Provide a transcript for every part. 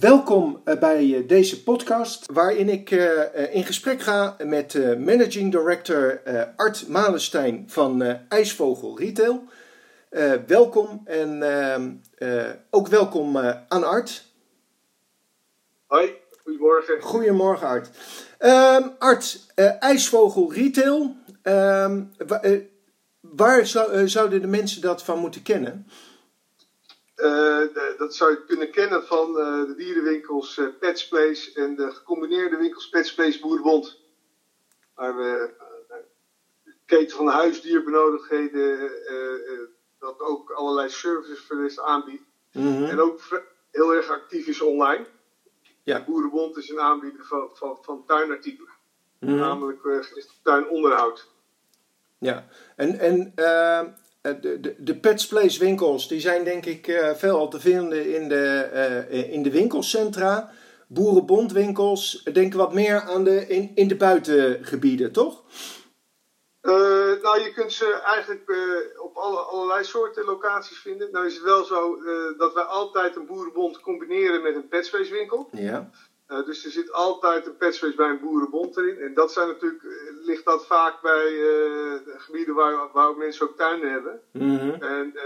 Welkom eh, bij deze podcast, waarin ik in gesprek ga met Managing Director Art Malenstein van IJsvogel Retail. welkom en ehm, ook welkom aan Art. Hoi, goedemorgen. Goedemorgen Art. Ehm, Art, IJsvogel Retail, ehm, waar zouden de mensen dat van moeten kennen? Uh, dat zou je kunnen kennen van uh, de dierenwinkels uh, Pets Place en de gecombineerde winkels Pets Place Boerenbond. Waar we de keten van de huisdierbenodigdheden, dat ook allerlei services voor deze aanbiedt. Mm En ook heel erg actief is online. Ja. Boerenbond is een aanbieder van, van, van tuinartikelen. Mm Namelijk gericht op tuinonderhoud. Ja, en, en eh, de, de, de Pets Place winkels die zijn denk ik uh, veel te vinden in de, uh, in de winkelcentra. Boerenbondwinkels denken wat meer aan de, in, in de buitengebieden, toch? nou, je kunt ze eigenlijk op alle, allerlei soorten locaties vinden. Nou is het wel zo dat wij altijd een boerenbond combineren met een Petspace winkel. Ja. Uh, dus er zit altijd een patchface bij een boerenbond erin. En dat zijn natuurlijk, eh, ligt dat vaak bij uh, gebieden waar, waar mensen ook tuinen hebben. Mm en,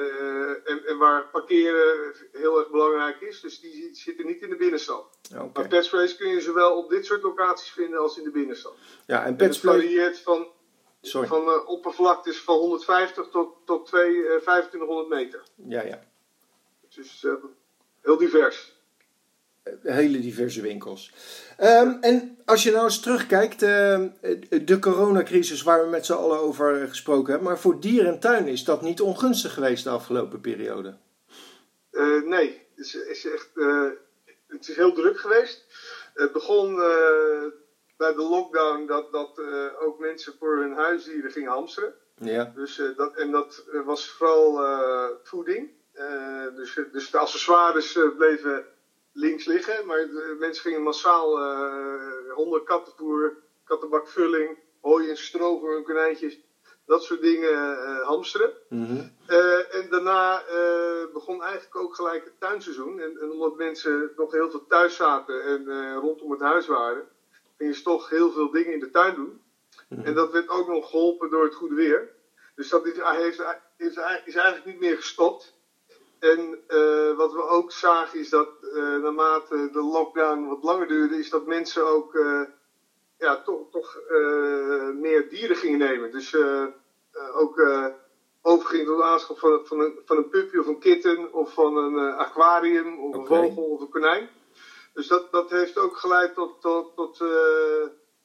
en, en, waar parkeren heel erg belangrijk is. Dus die zitten niet in de binnenstad. Okay. Maar patchface kun je zowel op dit soort locaties vinden als in de binnenstad. Ja, en patchface... varieert van, van oppervlaktes van 150 tot, tot 2, 2500 meter. Ja, ja. Dus heel divers hele diverse winkels. Um, en als je nou eens terugkijkt, uh, de coronacrisis waar we met z'n allen over gesproken hebben, maar voor dier en tuin is dat niet ongunstig geweest de afgelopen periode? Uh, nee, het is, is echt, uh, het is heel druk geweest. Het begon bij de lockdown dat, dat ook mensen voor hun huisdieren gingen hamsteren. Ja. Dus, dat, en dat was vooral voeding. dus, dus de accessoires bleven links liggen. Maar de mensen gingen massaal uh, honden, kattenvoer, kattenbakvulling, hooi en stro voor hun konijntjes. Dat soort dingen uh, hamsteren. Mhm. Eh, en daarna begon eigenlijk ook gelijk het tuinseizoen. En, en, omdat mensen nog heel veel thuis zaten en rondom het huis waren, gingen ze toch heel veel dingen in de tuin doen. Mhm. En dat werd ook nog geholpen door het goede weer. Dus dat is, heeft, is, is eigenlijk niet meer gestopt. En uh, wat we ook zagen is dat uh, naarmate de lockdown wat langer duurde, is dat mensen ook uh, ja, toch, toch meer dieren gingen nemen. Dus ook overgingen tot de aanschaf van, van, een, van een puppy of een kitten of van een aquarium of een vogel of een konijn. Dus dat, dat heeft ook geleid tot, tot, tot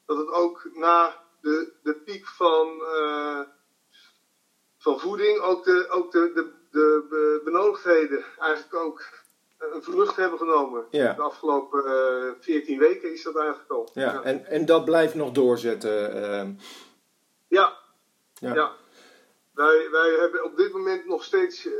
dat het ook na de, de piek van, van voeding ook de, ook de, de de benodigdheden eigenlijk ook een vlucht hebben genomen. De afgelopen uh, eh, 14 weken is dat eigenlijk al. Ja, En, en dat blijft nog doorzetten. Uh... Ja. ja. ja. Wij, wij hebben op dit moment nog steeds uh,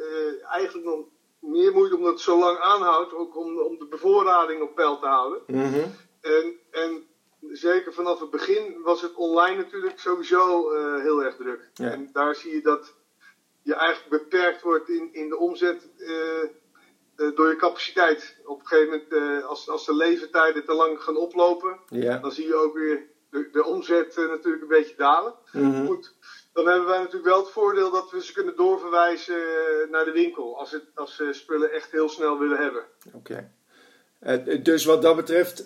eigenlijk nog meer moeite omdat het zo lang aanhoudt. Ook om, om de bevoorrading op peil te houden. Mm -hmm. en, en zeker vanaf het begin was het online natuurlijk sowieso uh, heel erg druk. Ja. En daar zie je dat je eigenlijk beperkt wordt in, in de omzet uh, uh, door je capaciteit. Op een gegeven moment, uh, als, als de leeftijden te lang gaan oplopen, ja. dan zie je ook weer de, de omzet natuurlijk een beetje dalen. Mm -hmm. Goed, dan hebben wij natuurlijk wel het voordeel dat we ze kunnen doorverwijzen naar de winkel. Als, het, als ze spullen echt heel snel willen hebben. Oké. Okay. dus wat dat betreft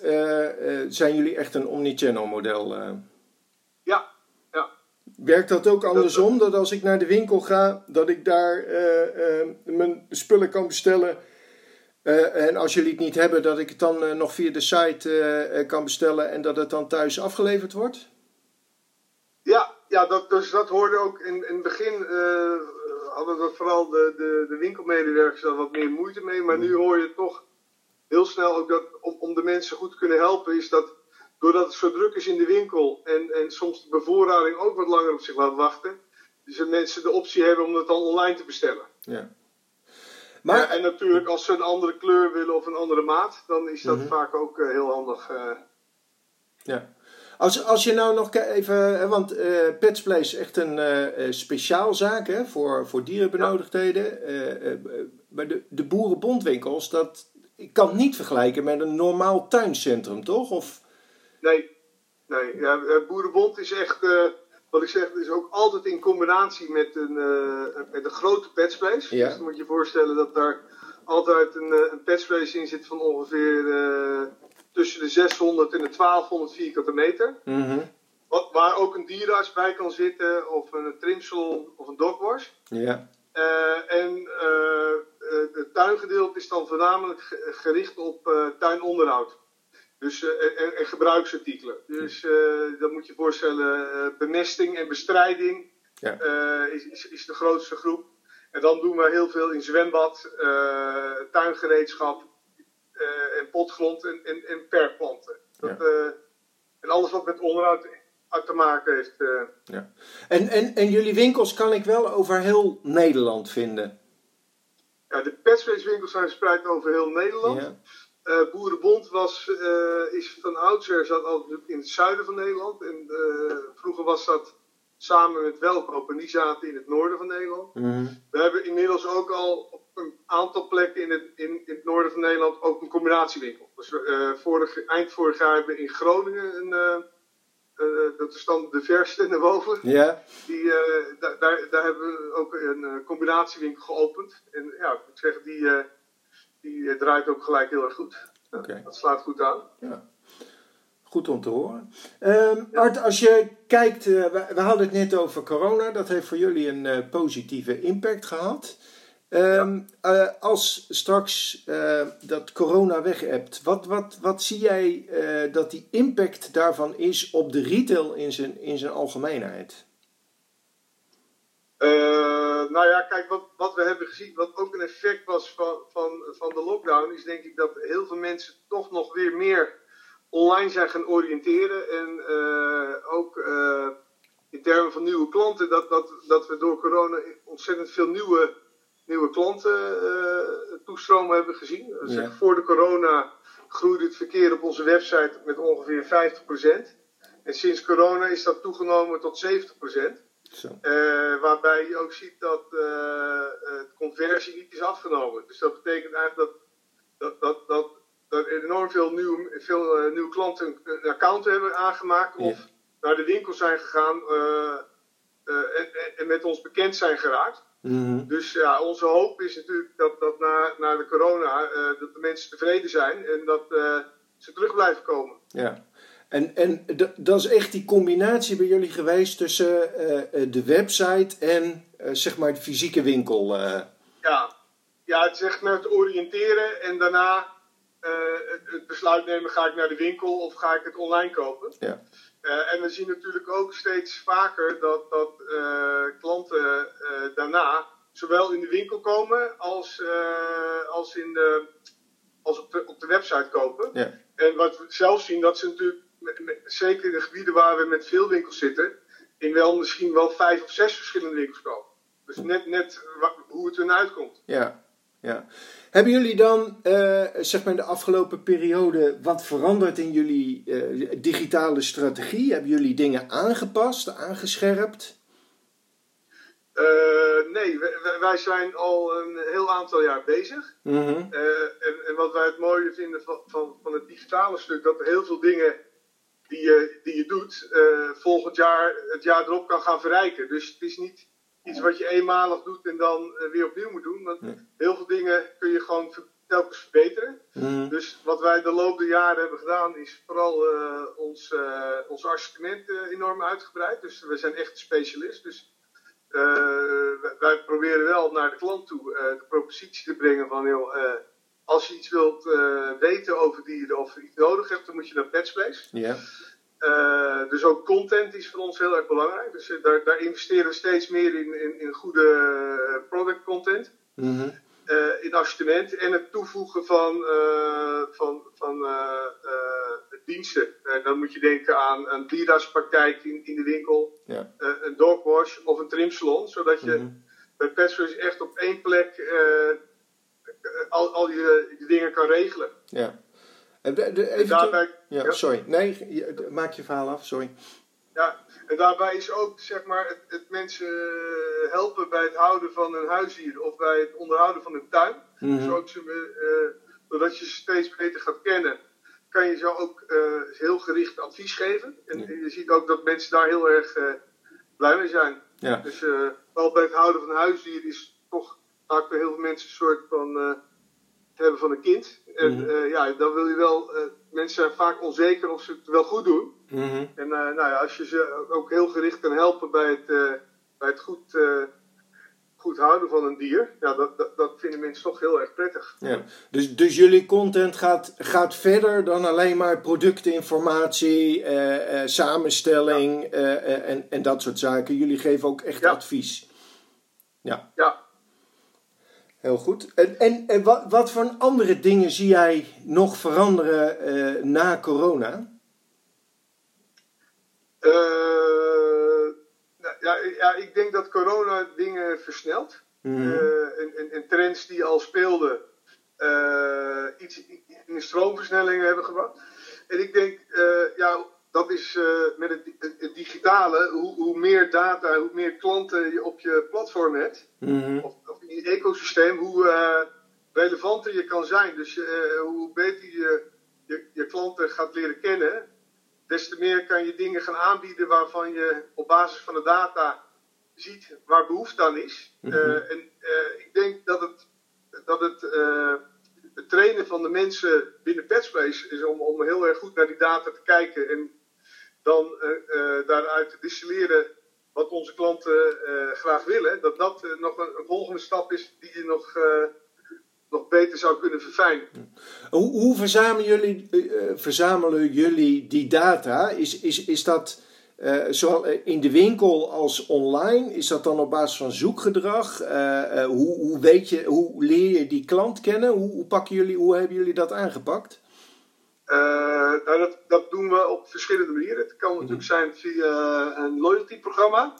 zijn jullie echt een omnichannel model? Werkt dat ook andersom? Dat als ik naar de winkel ga, dat ik daar uh, uh, mijn spullen kan bestellen. Uh, en als jullie het niet hebben, dat ik het dan nog via de site kan bestellen en dat het dan thuis afgeleverd wordt? Ja, ja dat, dus dat hoorde ook in, in het begin. hadden we vooral de, de, de winkelmedewerkers daar wat meer moeite mee. Maar nu hoor je toch heel snel ook dat om, om de mensen goed te kunnen helpen, is dat doordat het zo druk is in de winkel en, en soms de bevoorrading ook wat langer op zich laat wachten, dus dat mensen de optie hebben om het dan online te bestellen. Ja. Maar, ja, en natuurlijk, als ze een andere kleur willen of een andere maat, dan is dat mhm. vaak ook uh, heel handig. Uh. Ja. Als, als je nou nog even, want uh, Petsplay is echt een uh, speciaal zaak hè, voor, voor dierenbenodigdheden. Ja. maar de, de boerenbondwinkels, dat ik kan het niet vergelijken met een normaal tuincentrum, toch? Of... Nee, nee. Ja, Boerenbond is echt, wat ik zeg, is ook altijd in combinatie met een, met een grote petspace. Ja. Dus dan moet je voorstellen dat daar altijd een, een petspace in zit van ongeveer tussen de 600 en de 1200 vierkante meter. Mhm. Wat, waar ook een dierenarts bij kan zitten, of een trimsalon of een dogwash. Ja. En het tuingedeelte is dan voornamelijk gericht op tuinonderhoud. Dus, en, en, gebruiksartikelen. Dus dan moet je voorstellen, bemesting en bestrijding Ja. is, is, is, de grootste groep. En dan doen we heel veel in zwembad, tuingereedschap en potgrond en, en, en perkplanten. Dat, en alles wat met onderhoud te maken heeft. Uh. Ja. En, en, en jullie winkels kan ik wel over heel Nederland vinden? Ja, de Petspace winkels zijn verspreid over heel Nederland. Ja. Uh, Boerenbond was, uh, is van oudsher zat altijd in het zuiden van Nederland. En vroeger was dat samen met Welkoop en die zaten in het noorden van Nederland. Mm -hmm. We hebben inmiddels ook al op een aantal plekken in het, in, in het noorden van Nederland ook een combinatiewinkel. Dus vorig, eind vorig jaar hebben we in Groningen een uh, dat is dan de verste naar boven. Ja. Die, uh, daar, daar, hebben we ook een combinatiewinkel geopend. En ja, ik moet zeggen, die, die draait ook gelijk heel erg goed. Okay. Dat slaat goed aan. Ja. Goed om te horen. Um, Art, als je kijkt, we, we, hadden het net over corona. Dat heeft voor jullie een positieve impact gehad. Um, uh, als straks dat corona weg hebt, wat, wat, wat zie jij dat die impact daarvan is op de retail in zijn, in zijn algemeenheid? Nou ja, kijk, wat, wat we hebben gezien, wat ook een effect was van, van, van de lockdown, is denk ik dat heel veel mensen toch nog weer meer online zijn gaan oriënteren. En ook in termen van nieuwe klanten, dat, dat, dat we door corona ontzettend veel nieuwe nieuwe klanten toestromen hebben gezien. Ja. Voor de corona groeide het verkeer op onze website met ongeveer 50%. En sinds corona is dat toegenomen tot 70%. Uh, waarbij je ook ziet dat uh, de conversie niet is afgenomen. Dus dat betekent eigenlijk dat, dat, dat, dat, dat enorm veel, nieuw, veel nieuwe klanten een account hebben aangemaakt. Ja. Of naar de winkel zijn gegaan en, en, met ons bekend zijn geraakt. Mhm. Dus ja, onze hoop is natuurlijk dat, dat na, na de corona dat de mensen tevreden zijn en dat ze terug blijven komen. Ja. En, en dat is echt die combinatie bij jullie geweest tussen eh, de website en eh, zeg maar de fysieke winkel. eh. Ja, ja het is echt naar het oriënteren en daarna eh, het, het besluit nemen: ga ik naar de winkel of ga ik het online kopen? Ja. Eh, en we zien natuurlijk ook steeds vaker dat, dat eh, klanten eh, daarna zowel in de winkel komen als, eh, als, in de, als op, de, op de website kopen. Ja. En wat we zelf zien, dat ze natuurlijk, met- met- zeker in de gebieden waar we met veel winkels zitten, in wel misschien wel vijf of zes verschillende winkels kopen. Dus net, net hoe het eruit uitkomt. Ja, ja. Hebben jullie dan, eh, zeg maar in de afgelopen periode, wat veranderd in jullie eh, digitale strategie? Hebben jullie dingen aangepast, aangescherpt? Eh, nee, wij- zijn al een heel aantal jaar bezig. Mhm. En, en wat wij het mooie vinden van, van, van het digitale stuk, dat er heel veel dingen die je, die je doet, eh, volgend jaar, het jaar erop kan gaan verrijken. Dus het is niet iets wat je eenmalig doet en dan eh, weer opnieuw moet doen. Want heel veel dingen kun je gewoon telkens verbeteren. Mhm. Dus wat wij de loop der jaren hebben gedaan, is vooral eh, ons, eh, ons assortiment eh, enorm uitgebreid. Dus we zijn echt specialist. Dus eh, wij- wij proberen wel naar de klant toe eh, de propositie te brengen van, eh, als je iets wilt eh, weten over dieren of iets nodig hebt, dan moet je naar Petspace. Ja. Eh, dus ook content is voor ons heel erg belangrijk. Dus eh, daar, daar investeren we steeds meer in, in, in goede product content Mhm. in assortiment en het toevoegen van, van, van diensten. Dan moet je denken aan een dierartspraktijk in, in de winkel, Ja. een dogwash of een trimsalon, zodat je Mhm. bij Petfresh echt op één plek al, al die, die dingen kan regelen. Ja. En de- de- En even daarbij, ja, ja. sorry. Nee, je- maak je verhaal af, sorry. Ja, en daarbij is ook zeg maar, het, het mensen eh, helpen bij het houden van hun huisdier of bij het onderhouden van hun tuin. Mhm. Dus ook ze, eh, doordat je ze steeds beter gaat kennen, kan je zo ook heel gericht advies geven. En je ziet ook dat mensen daar heel erg blij mee zijn. Ja. Dus wel bij het houden van huisdieren is toch vaak bij heel veel mensen een soort van het hebben van een kind. En mhm. ja, dan wil je wel, mensen zijn vaak onzeker of ze het wel goed doen. Mhm. En nou ja, als je ze ook heel gericht kan helpen bij het, bij het goed goed houden van een dier, ja, dat, dat, dat, vinden mensen toch heel erg prettig. Ja. Dus, dus jullie content gaat, gaat verder dan alleen maar productinformatie, eh, eh, samenstelling eh, en, en dat soort zaken. Jullie geven ook echt advies. Ja. ja. Heel goed. En, en, en wat, wat voor andere dingen zie jij nog veranderen na corona? ja, ja, ik denk dat corona dingen versnelt. Mm. en, en, trends die al speelden, uh, iets in stroomversnellingen hebben gebracht. En ik denk, uh, ja, dat is met het, het, digitale, hoe, hoe, meer data, hoe meer klanten je op je platform hebt, mm. of, ecosysteem, hoe relevanter je kan zijn. Dus hoe beter je, je, je klanten gaat leren kennen, des te meer kan je dingen gaan aanbieden waarvan je op basis van de data ziet waar behoefte aan is. Mhm. Eh, en ik denk dat het, dat het, het trainen van de mensen binnen Petspace is om, om heel erg goed naar die data te kijken en dan daaruit te distilleren wat onze klanten graag willen. Dat dat nog een, volgende stap is die je nog nog beter zou kunnen verfijnen. Hoe, hoe verzamelen, jullie, verzamelen jullie die data? Is, is, is dat zowel in de winkel als online? Is dat dan op basis van zoekgedrag? Hoe, hoe, weet je, hoe leer je die klant kennen? Hoe, hoe, pakken jullie, hoe hebben jullie dat aangepakt? Nou, dat, dat doen we op verschillende manieren. Het kan natuurlijk mhm. zijn via een loyalty programma.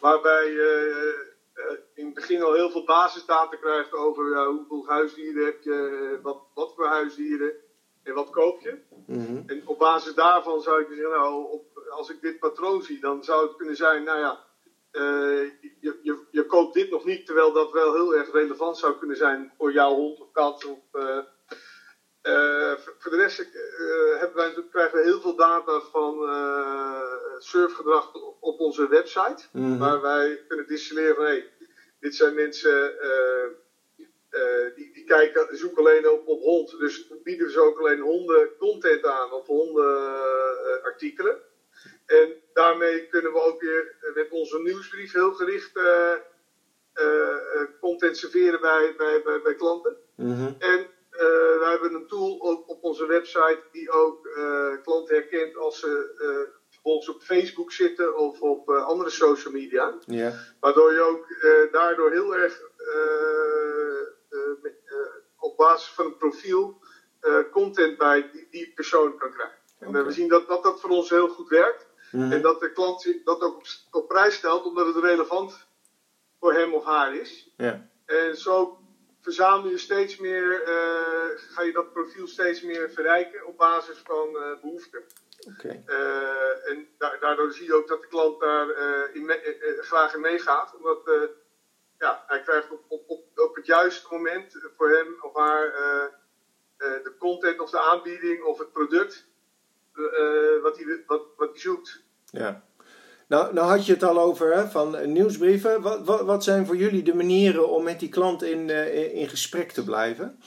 Waarbij eh, in het begin al heel veel basisdata krijgt over hoeveel huisdieren heb je, wat, wat voor huisdieren en wat koop je. Mhm. En op basis daarvan zou ik zeggen, nou, op, als ik dit patroon zie, dan zou het kunnen zijn, nou ja, uh, je, je, je, koopt dit nog niet, terwijl dat wel heel erg relevant zou kunnen zijn voor jouw hond of kat. Of, uh, voor de rest hebben wij, krijgen we heel veel data van surfgedrag op onze website. Mhm. Waar wij kunnen distilleren van, hey, dit zijn mensen die, die kijken, zoeken alleen op, op hond. Dus bieden ze ook alleen honden content aan of hondenartikelen. En daarmee kunnen we ook weer met onze nieuwsbrief heel gericht content serveren bij, bij, bij, bij klanten. Mhm. En we hebben een tool op, op onze website die ook klanten herkent als ze volgens op Facebook zitten of op andere social media. Yeah. Waardoor je ook daardoor heel erg op basis van een profiel content bij die, die, persoon kan krijgen. En we zien dat, dat dat voor ons heel goed werkt. Mm. En dat de klant dat ook op, op, prijs stelt omdat het relevant voor hem of haar is. Yeah. En zo verzamel je steeds meer, ga je dat profiel steeds meer verrijken op basis van behoeften. Okay. Uh, en daardoor zie je ook dat de klant daar in graag in meegaat. Omdat ja, hij krijgt op, op, op, op het juiste moment voor hem of haar de content of de aanbieding of het product wat, hij, wat, wat hij zoekt. Ja. Nou, nou had je het al over hè, van nieuwsbrieven. Wat, wat, wat zijn voor jullie de manieren om met die klant in, in gesprek te blijven?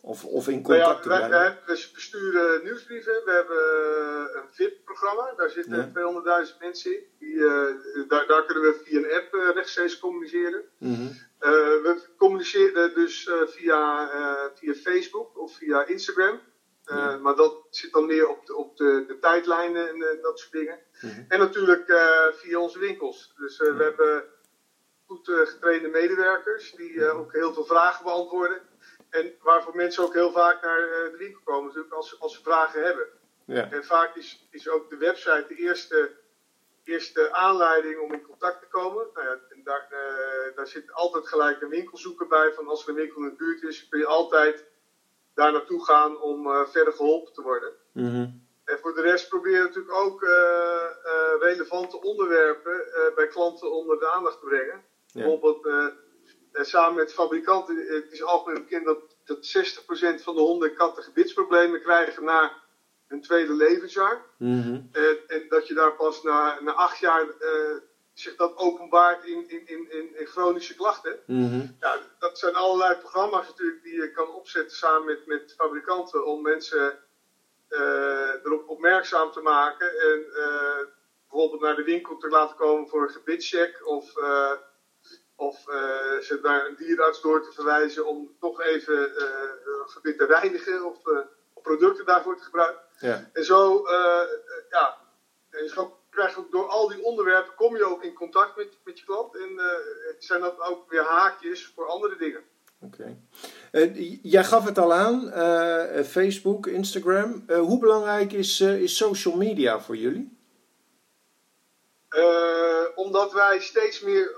Of, of in contact nou ja, wij, wij, we sturen nieuwsbrieven. We hebben eh, een VIP-programma. Daar zitten ja. 200.000 mensen in. Die, uh, daar, daar, kunnen we via een app uh, rechtstreeks communiceren. Mm -hmm. uh, we communiceren dus via, via Facebook of via Instagram. Ja. Maar dat zit dan meer op de, op de, de tijdlijnen en dat soort dingen. Mm -hmm. En natuurlijk via onze winkels. Dus we hebben goed getrainde medewerkers die ook heel veel vragen beantwoorden. En waarvoor mensen ook heel vaak naar eh, de winkel komen, natuurlijk als, als ze vragen hebben. Ja. En vaak is, is ook de website de eerste, eerste aanleiding om in contact te komen. Nou ja, en daar, uh, daar zit altijd gelijk een winkelzoeker bij. Van als er een winkel in de buurt is, kun je altijd daar naartoe gaan om uh, verder geholpen te worden. Mm -hmm. En voor de rest probeer je natuurlijk ook relevante onderwerpen bij klanten onder de aandacht te brengen. Ja. Bijvoorbeeld samen met fabrikanten, het is algemeen bekend dat dat 60% van de honden en katten gebitsproblemen krijgen na hun tweede levensjaar. Mhm. En, en dat je daar pas na, na acht jaar eh, zich dat openbaart in, in, in, in, in chronische klachten. Mhm. Ja, dat zijn allerlei programma's natuurlijk die je kan opzetten samen met, met fabrikanten om mensen eh, erop opmerkzaam te maken en eh, bijvoorbeeld naar de winkel te laten komen voor een gebitscheck of, eh, of ze naar een dierenarts door te verwijzen om toch even een gebit te reinigen of, producten daarvoor te gebruiken. Ja. En zo, ja, en zo krijg ook door al die onderwerpen, kom je ook in contact met, met je klant. En eh, zijn dat ook weer haakjes voor andere dingen. Oké. Eh, jij gaf het al aan, eh, Facebook, Instagram. Hoe belangrijk is, is social media voor jullie? Omdat wij steeds meer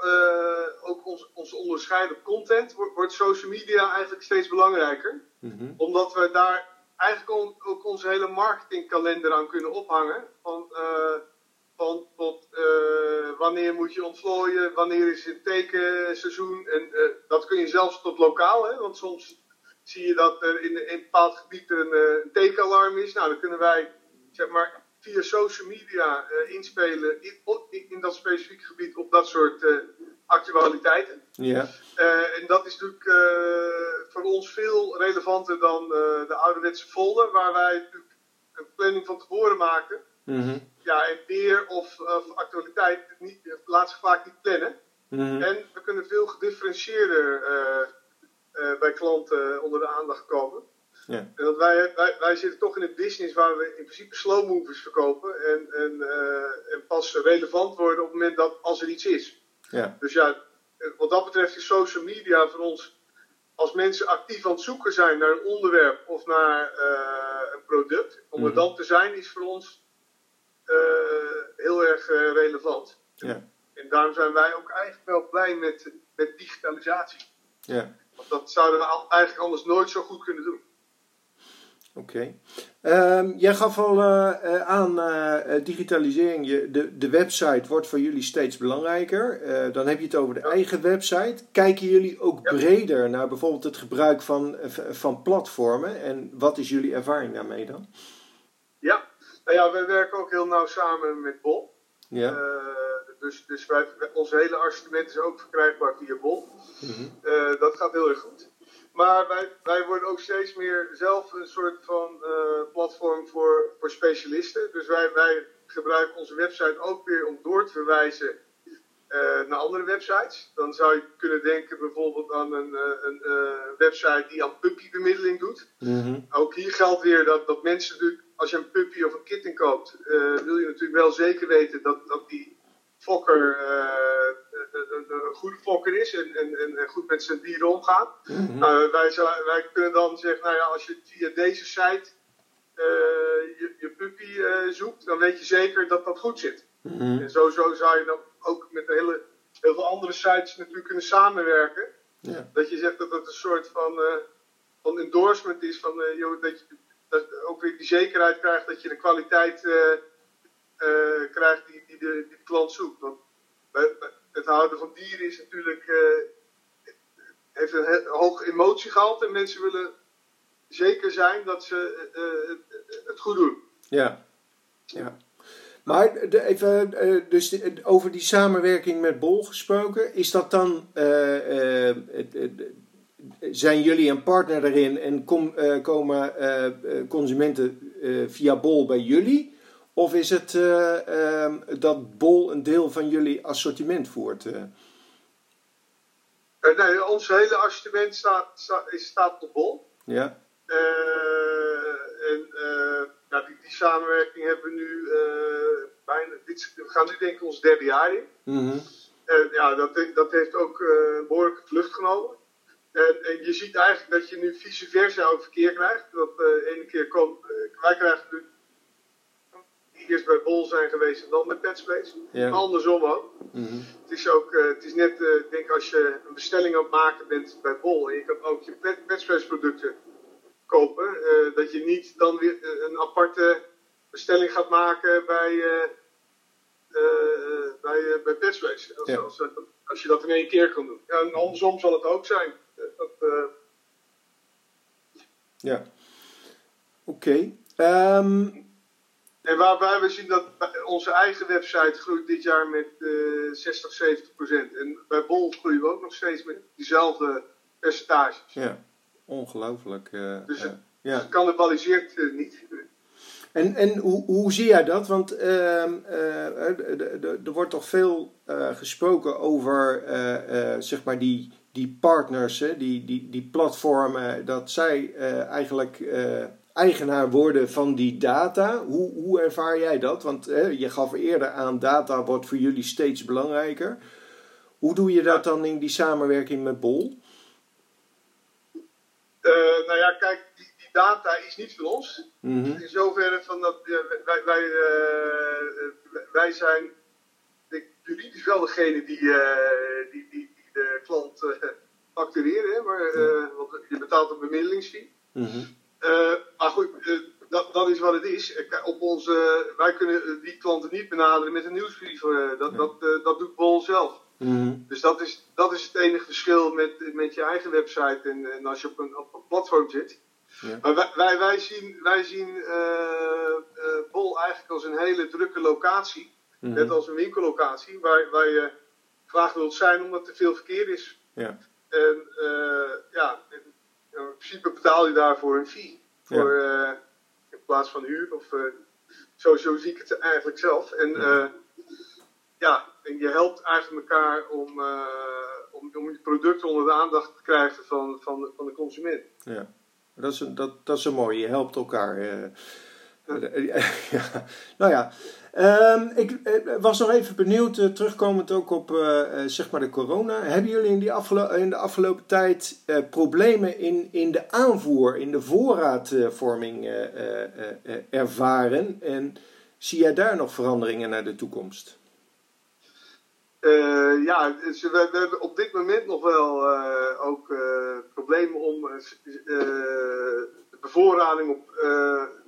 ook ons, ons onderscheiden op content, wordt, wordt social media eigenlijk steeds belangrijker. Mhm. Omdat we daar eigenlijk ook onze hele marketingkalender aan kunnen ophangen. Van, van tot eh, wanneer moet je ontvlooien, wanneer is het tekenseizoen. En eh, dat kun je zelfs tot lokaal, hè, want soms zie je dat er in, in een bepaald gebied een, eh, een tekenalarm is. Nou, dan kunnen wij zeg maar, via social media inspelen in, in, dat specifieke gebied op dat soort actualiteiten. Ja. En dat is natuurlijk voor ons veel relevanter dan de ouderwetse folder, waar wij natuurlijk een planning van tevoren maken. Mhm. Ja, en weer of, of actualiteit niet, laat zich vaak niet plannen. Mhm. En we kunnen veel gedifferentieerder eh, eh, bij klanten onder de aandacht komen. Ja. En dat wij, wij, wij zitten toch in een business waar we in principe slow movers verkopen. En, en, eh, en pas relevant worden op het moment dat als er iets is. Ja. Dus ja, eh, wat dat betreft is social media voor ons, als mensen actief aan het zoeken zijn naar een onderwerp of naar eh, een product, om er Mhm. dan te zijn, is voor ons eh, heel erg eh, relevant. Ja. En daarom zijn wij ook eigenlijk wel blij met, met digitalisatie. Ja. Want dat zouden we eigenlijk anders nooit zo goed kunnen doen. Oké. Ehm, jij gaf al eh, eh, aan eh, eh, digitalisering. Je, de, de website wordt voor jullie steeds belangrijker. Eh, dan heb je het over de Ja. eigen website. Kijken jullie ook Ja. breder naar bijvoorbeeld het gebruik van, eh, van platformen? En wat is jullie ervaring daarmee dan? Ja, nou ja, wij werken ook heel nauw samen met Bol. Ja. Eh, dus dus wij, ons hele assortiment is ook verkrijgbaar via Bol. Mhm. Eh, dat gaat heel erg goed. Maar wij, wij worden ook steeds meer zelf een soort van eh, platform voor, voor specialisten. Dus wij, wij gebruiken onze website ook weer om door te verwijzen naar andere websites. Dan zou je kunnen denken bijvoorbeeld aan een, een website die aan puppybemiddeling doet. Mhm. Ook hier geldt weer dat, dat mensen natuurlijk, als je een puppy of een kitten koopt, eh, wil je natuurlijk wel zeker weten dat, dat die fokker eh, een, een, goede fokker is en, en, en, goed met zijn dieren omgaat. Nou, wij, wij kunnen dan zeggen, nou ja, als je via deze site eh, je, je puppy zoekt, dan weet je zeker dat dat goed zit. Mhm. En sowieso zou je dan ook met hele, heel veel andere sites natuurlijk kunnen samenwerken. Ja. Dat je zegt dat het een soort van, van endorsement is, van, joh, dat je dat ook weer die zekerheid krijgt dat je de kwaliteit eh, eh, krijgt die, die, de, die klant zoekt. Want het houden van dieren is natuurlijk, eh, heeft een hoog emotiegehalte en mensen willen zeker zijn dat ze het, goed doen. Ja. ja. Maar de, even, dus over die samenwerking met Bol gesproken, is dat dan, zijn jullie een partner daarin en kom, eh, komen eh, eh, consumenten via Bol bij jullie? Of is het eh, ehm, dat Bol een deel van jullie assortiment voert? nee, ons hele assortiment staat, staat, op bol. ja? En ja, die, die samenwerking hebben we nu bijna. Dit, we gaan nu denk ik ons derde jaar in. Mhm. En ja, dat, dat heeft ook eh behoorlijke vlucht genomen. En, en je ziet eigenlijk dat je nu vice versa ook verkeer krijgt. Dat eh ene keer komt, eh, wij krijgen nu eerst bij Bol zijn geweest en dan bij Petspace. Ja. Andersom ook. Mhm. Het is ook, eh, het is net, ik denk als je een bestelling aan het maken bent bij Bol en je kan ook je pet, Petspace producten kopen, dat je niet dan weer een aparte bestelling gaat maken bij, bij, bij Petspace. Als, Ja. als, als je dat in één keer kan doen. Ja, en andersom zal het ook zijn. Eh, Dat, eh, Ja. Oké. Ehm, en waarbij we zien dat onze eigen website groeit dit jaar met 60, 70 procent. En bij Bol groeien we ook nog steeds met diezelfde percentages. Ja, ongelooflijk. dus het, ja. het cannibaliseert niet. En, en hoe, hoe zie jij dat? Want ehm, eh, er wordt toch veel uh, gesproken over uh, zeg maar die, die partners, hè, die, die, die platformen, dat zij eigenlijk eigenaar worden van die data. Hoe, hoe ervaar jij dat? Want je gaf eerder aan, data wordt voor jullie steeds belangrijker. Hoe doe je dat dan in die samenwerking met Bol? nou ja, kijk, data is niet van ons. Mm In zoverre van dat wij, wij, uh, wij zijn juridisch wel degene die, uh, die, die, die, klant uh, factureren, maar want je betaalt een bemiddelingsfee. Mm maar goed, dat, dat is wat het is. Op onze, wij kunnen die klanten niet benaderen met een nieuwsbrief. dat, dat, dat doet Bol zelf. Mhm. Dus dat is, dat is het enige verschil met, met je eigen website en, en als je op een, op een platform zit. Ja. Maar wij, wij, wij, zien, wij zien uh, Bol eigenlijk als een hele drukke locatie. Mhm. Net als een winkellocatie, waar, waar je graag wilt zijn omdat er veel verkeer is. Ja. En uh, ja, in, in, principe betaal je daarvoor een fee. Voor, ja. in plaats van huur. Of, zo, zo zie ik het eigenlijk zelf. En ja, ja en je helpt eigenlijk elkaar om, om, om je producten onder de aandacht te krijgen van, van, van de consument. Ja. Dat is, dat, dat is een mooie, je helpt elkaar. Eh. ja. Nou ja, ehm, ik eh, was nog even benieuwd, uh, terugkomend ook op zeg maar de corona. Hebben jullie in, die in de afgelopen tijd problemen in, in de aanvoer, in de voorraadvorming ervaren? En zie jij daar nog veranderingen naar de toekomst? Ja, dus we, hebben op dit moment nog wel ook problemen om de bevoorrading op,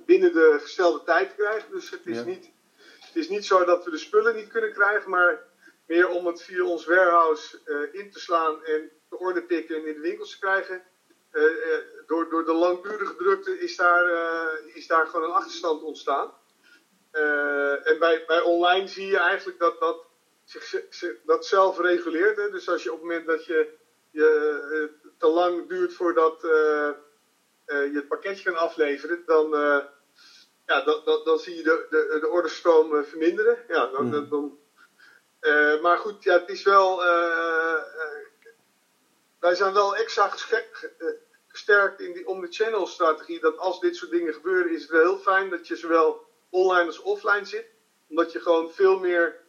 binnen de gestelde tijd te krijgen. Dus het is, niet, het is niet zo dat we de spullen niet kunnen krijgen, maar meer om het via ons warehouse in te slaan en de orde pikken en in de winkels te krijgen. door, door de langdurige drukte is daar, is daar gewoon een achterstand ontstaan. en bij, bij online zie je eigenlijk dat dat zich, dat zelf reguleert. Hè? Dus als je op het moment dat je, je te lang duurt voordat je het pakketje kan afleveren, dan, ja, dan, dan, dan, zie je de, de, de orderstroom verminderen. Ja, dan, hmm. dan, maar goed, ja, het is wel. wij zijn wel extra gesterkt in die omnichannel strategie. Dat als dit soort dingen gebeuren, is het wel heel fijn dat je zowel online als offline zit. Omdat je gewoon veel meer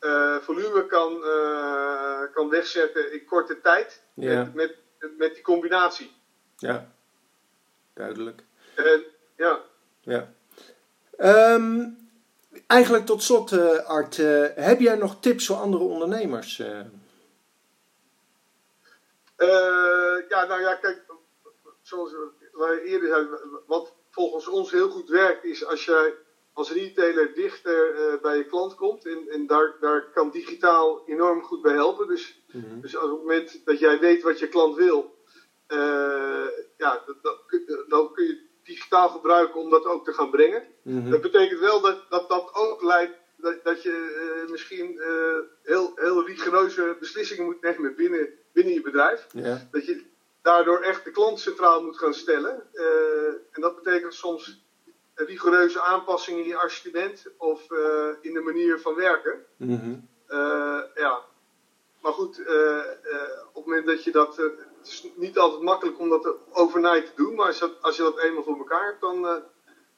uh, volume kan, uh, kan wegzetten in korte tijd. Ja. Met, met, met, die combinatie. Ja, duidelijk. En, ja. ja. Um, eigenlijk tot slot, uh, Art, heb jij nog tips voor andere ondernemers? ja, nou ja, kijk, zoals wij eerder zeiden, wat volgens ons heel goed werkt, is als jij als retailer dichter bij je klant komt. En, en daar, daar kan digitaal enorm goed bij helpen. Dus, mm-hmm. dus op het moment dat jij weet wat je klant wil, ja, dat, dat, dan kun je digitaal gebruiken om dat ook te gaan brengen. Mm-hmm. Dat betekent wel dat dat, dat ook leidt dat, dat je uh, misschien heel, heel rigoureuze beslissingen moet nemen binnen, binnen je bedrijf. Yeah. Dat je daardoor echt de klant centraal moet gaan stellen. en dat betekent soms rigoureuze aanpassingen in je assortiment of in de manier van werken. Mm ja. Maar goed, op het moment dat je dat. Het is niet altijd makkelijk om dat overnight te doen, maar als, dat, als je dat eenmaal voor elkaar hebt, dan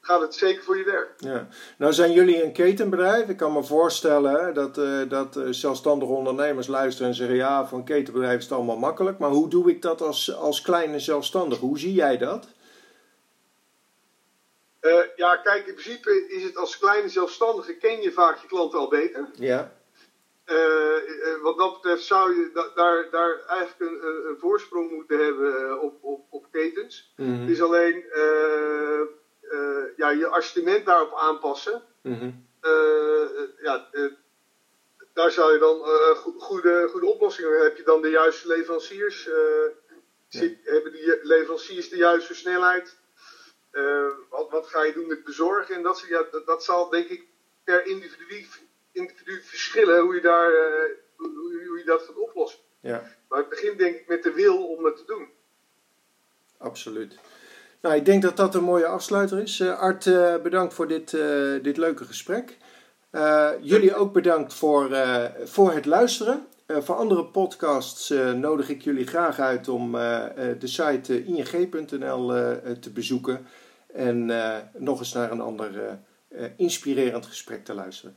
gaat het zeker voor je werk. Ja. Nou zijn jullie een ketenbedrijf. Ik kan me voorstellen dat, uh, dat zelfstandige ondernemers luisteren en zeggen... ja, voor een ketenbedrijf is het allemaal makkelijk. Maar hoe doe ik dat als, als kleine zelfstandige? Hoe zie jij dat? Uh, ja, kijk, in principe is het als kleine zelfstandige ken je vaak je klanten al beter. Ja. Uh, wat dat betreft zou je da daar, daar eigenlijk een, een, voorsprong moeten hebben op, op, op ketens. Mm -hmm. Het is alleen ja, je assortiment daarop aanpassen. Mm -hmm. ja, daar zou je dan goede, goede oplossingen hebben. Heb je dan de juiste leveranciers? Ja. Hebben die leveranciers de juiste snelheid? wat, wat ga je doen met bezorgen? En dat, ja, dat, dat zal denk ik per individu, individu verschillen hoe je, daar, hoe, hoe, je dat gaat oplossen. Ja. Maar het begint denk ik met de wil om het te doen. Absoluut. Nou, ik denk dat dat een mooie afsluiter is. Art, bedankt voor dit, dit leuke gesprek. jullie ook bedankt voor, voor het luisteren. Voor andere podcasts nodig ik jullie graag uit om de site ing.nl te bezoeken en nog eens naar een ander inspirerend gesprek te luisteren.